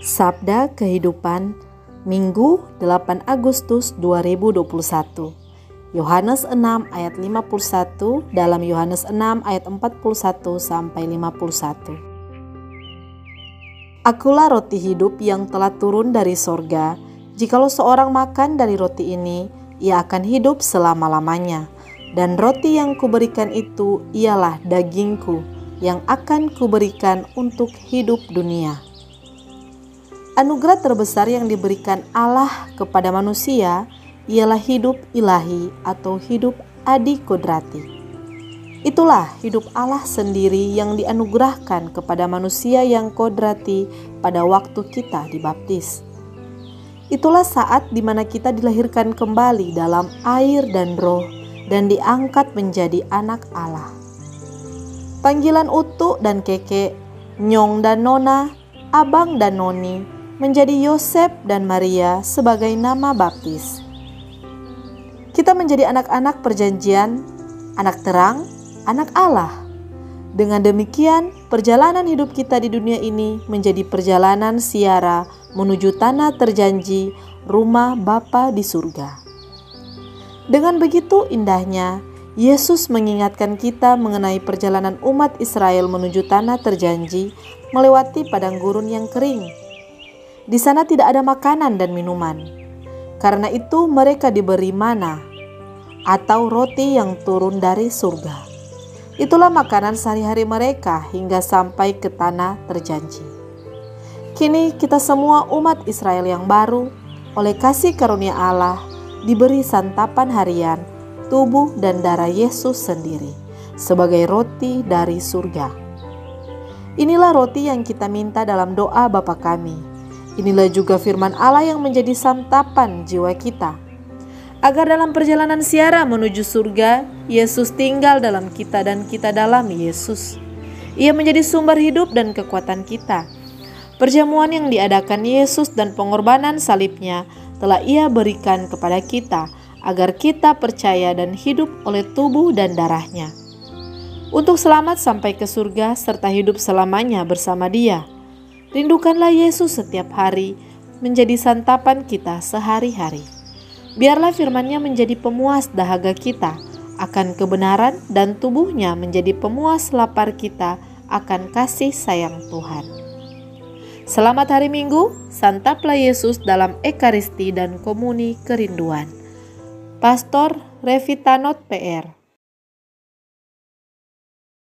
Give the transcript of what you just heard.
Sabda Kehidupan Minggu 8 Agustus 2021 Yohanes 6 ayat 51 dalam Yohanes 6 ayat 41 sampai 51 Akulah roti hidup yang telah turun dari sorga. Jikalau seorang makan dari roti ini, ia akan hidup selama-lamanya. Dan roti yang kuberikan itu ialah dagingku yang akan kuberikan untuk hidup dunia. Anugerah terbesar yang diberikan Allah kepada manusia ialah hidup ilahi atau hidup adi kodrati. Itulah hidup Allah sendiri yang dianugerahkan kepada manusia yang kodrati pada waktu kita dibaptis. Itulah saat di mana kita dilahirkan kembali dalam air dan roh dan diangkat menjadi anak Allah. Panggilan Utu dan Keke, Nyong dan Nona, Abang dan Noni menjadi Yosef dan Maria sebagai nama baptis. Kita menjadi anak-anak perjanjian, anak terang, anak Allah. Dengan demikian, perjalanan hidup kita di dunia ini menjadi perjalanan siara menuju tanah terjanji, rumah Bapa di surga. Dengan begitu indahnya, Yesus mengingatkan kita mengenai perjalanan umat Israel menuju tanah terjanji melewati padang gurun yang kering di sana tidak ada makanan dan minuman. Karena itu mereka diberi mana atau roti yang turun dari surga. Itulah makanan sehari-hari mereka hingga sampai ke tanah terjanji. Kini kita semua umat Israel yang baru oleh kasih karunia Allah diberi santapan harian tubuh dan darah Yesus sendiri sebagai roti dari surga. Inilah roti yang kita minta dalam doa Bapa kami Inilah juga firman Allah yang menjadi santapan jiwa kita. Agar dalam perjalanan siara menuju surga, Yesus tinggal dalam kita dan kita dalam Yesus. Ia menjadi sumber hidup dan kekuatan kita. Perjamuan yang diadakan Yesus dan pengorbanan salibnya telah ia berikan kepada kita agar kita percaya dan hidup oleh tubuh dan darahnya. Untuk selamat sampai ke surga serta hidup selamanya bersama dia. Rindukanlah Yesus setiap hari menjadi santapan kita sehari-hari. Biarlah firman-Nya menjadi pemuas dahaga kita akan kebenaran dan tubuhnya menjadi pemuas lapar kita akan kasih sayang Tuhan. Selamat hari Minggu, santaplah Yesus dalam Ekaristi dan Komuni Kerinduan. Pastor Revitanot PR